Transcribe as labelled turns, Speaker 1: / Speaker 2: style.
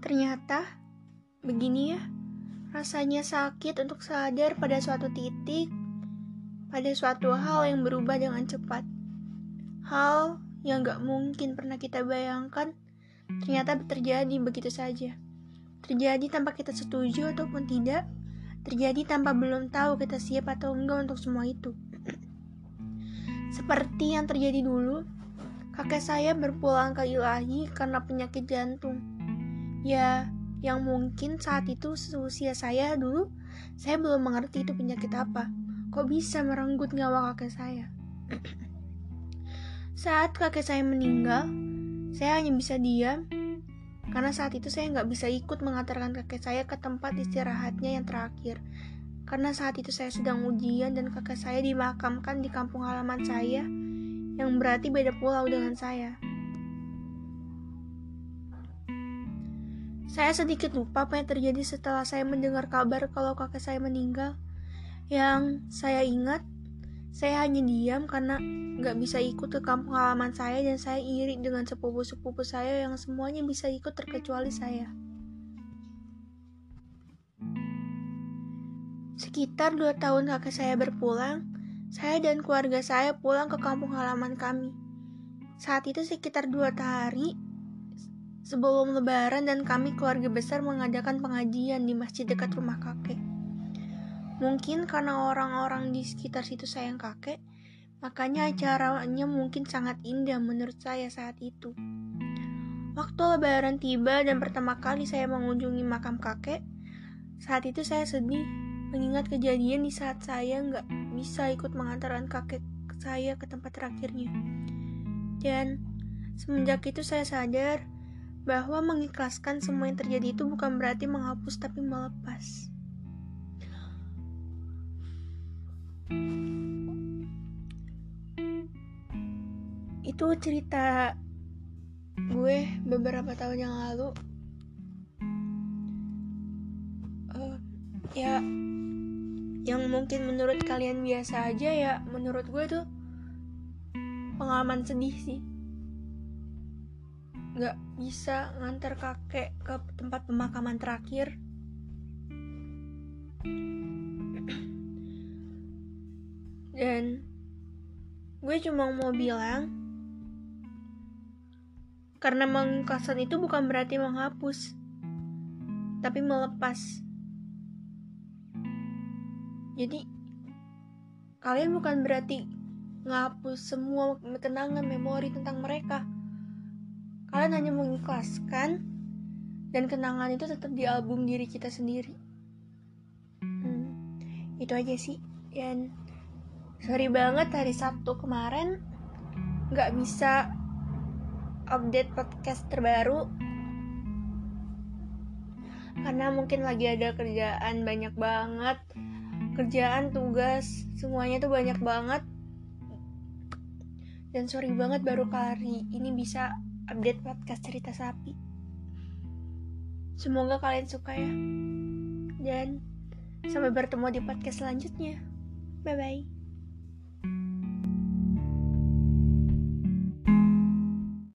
Speaker 1: Ternyata, begini ya, rasanya sakit untuk sadar pada suatu titik, pada suatu hal yang berubah dengan cepat. Hal yang gak mungkin pernah kita bayangkan, ternyata terjadi begitu saja. Terjadi tanpa kita setuju ataupun tidak, terjadi tanpa belum tahu kita siap atau enggak untuk semua itu. Seperti yang terjadi dulu, kakek saya berpulang ke ilahi karena penyakit jantung. Ya, yang mungkin saat itu seusia saya dulu, saya belum mengerti itu penyakit apa. Kok bisa merenggut nyawa kakek saya? saat kakek saya meninggal, saya hanya bisa diam karena saat itu saya nggak bisa ikut mengantarkan kakek saya ke tempat istirahatnya yang terakhir. Karena saat itu saya sedang ujian dan kakek saya dimakamkan di kampung halaman saya yang berarti beda pulau dengan saya. Saya sedikit lupa apa yang terjadi setelah saya mendengar kabar kalau kakek saya meninggal. Yang saya ingat, saya hanya diam karena gak bisa ikut ke kampung halaman saya dan saya iri dengan sepupu-sepupu saya yang semuanya bisa ikut terkecuali saya. Sekitar dua tahun kakek saya berpulang, saya dan keluarga saya pulang ke kampung halaman kami. Saat itu sekitar dua hari, sebelum lebaran dan kami keluarga besar mengadakan pengajian di masjid dekat rumah kakek. Mungkin karena orang-orang di sekitar situ sayang kakek, makanya acaranya mungkin sangat indah menurut saya saat itu. Waktu lebaran tiba dan pertama kali saya mengunjungi makam kakek, saat itu saya sedih mengingat kejadian di saat saya nggak bisa ikut mengantarkan kakek saya ke tempat terakhirnya. Dan semenjak itu saya sadar bahwa mengikhlaskan semua yang terjadi itu bukan berarti menghapus tapi melepas. Itu cerita gue beberapa tahun yang lalu. Uh, ya, yang mungkin menurut kalian biasa aja ya, menurut gue tuh pengalaman sedih sih nggak bisa ngantar kakek ke tempat pemakaman terakhir. Dan gue cuma mau bilang karena mengikhlaskan itu bukan berarti menghapus tapi melepas. Jadi kalian bukan berarti ngapus semua kenangan memori tentang mereka Kalian hanya mengikhlaskan dan kenangan itu tetap di album diri kita sendiri. Hmm, itu aja sih. Dan sorry banget hari Sabtu kemarin nggak bisa update podcast terbaru. Karena mungkin lagi ada kerjaan banyak banget. Kerjaan tugas semuanya tuh banyak banget. Dan sorry banget baru kali ini bisa update podcast cerita sapi. Semoga kalian suka ya. Dan sampai bertemu di podcast selanjutnya. Bye bye.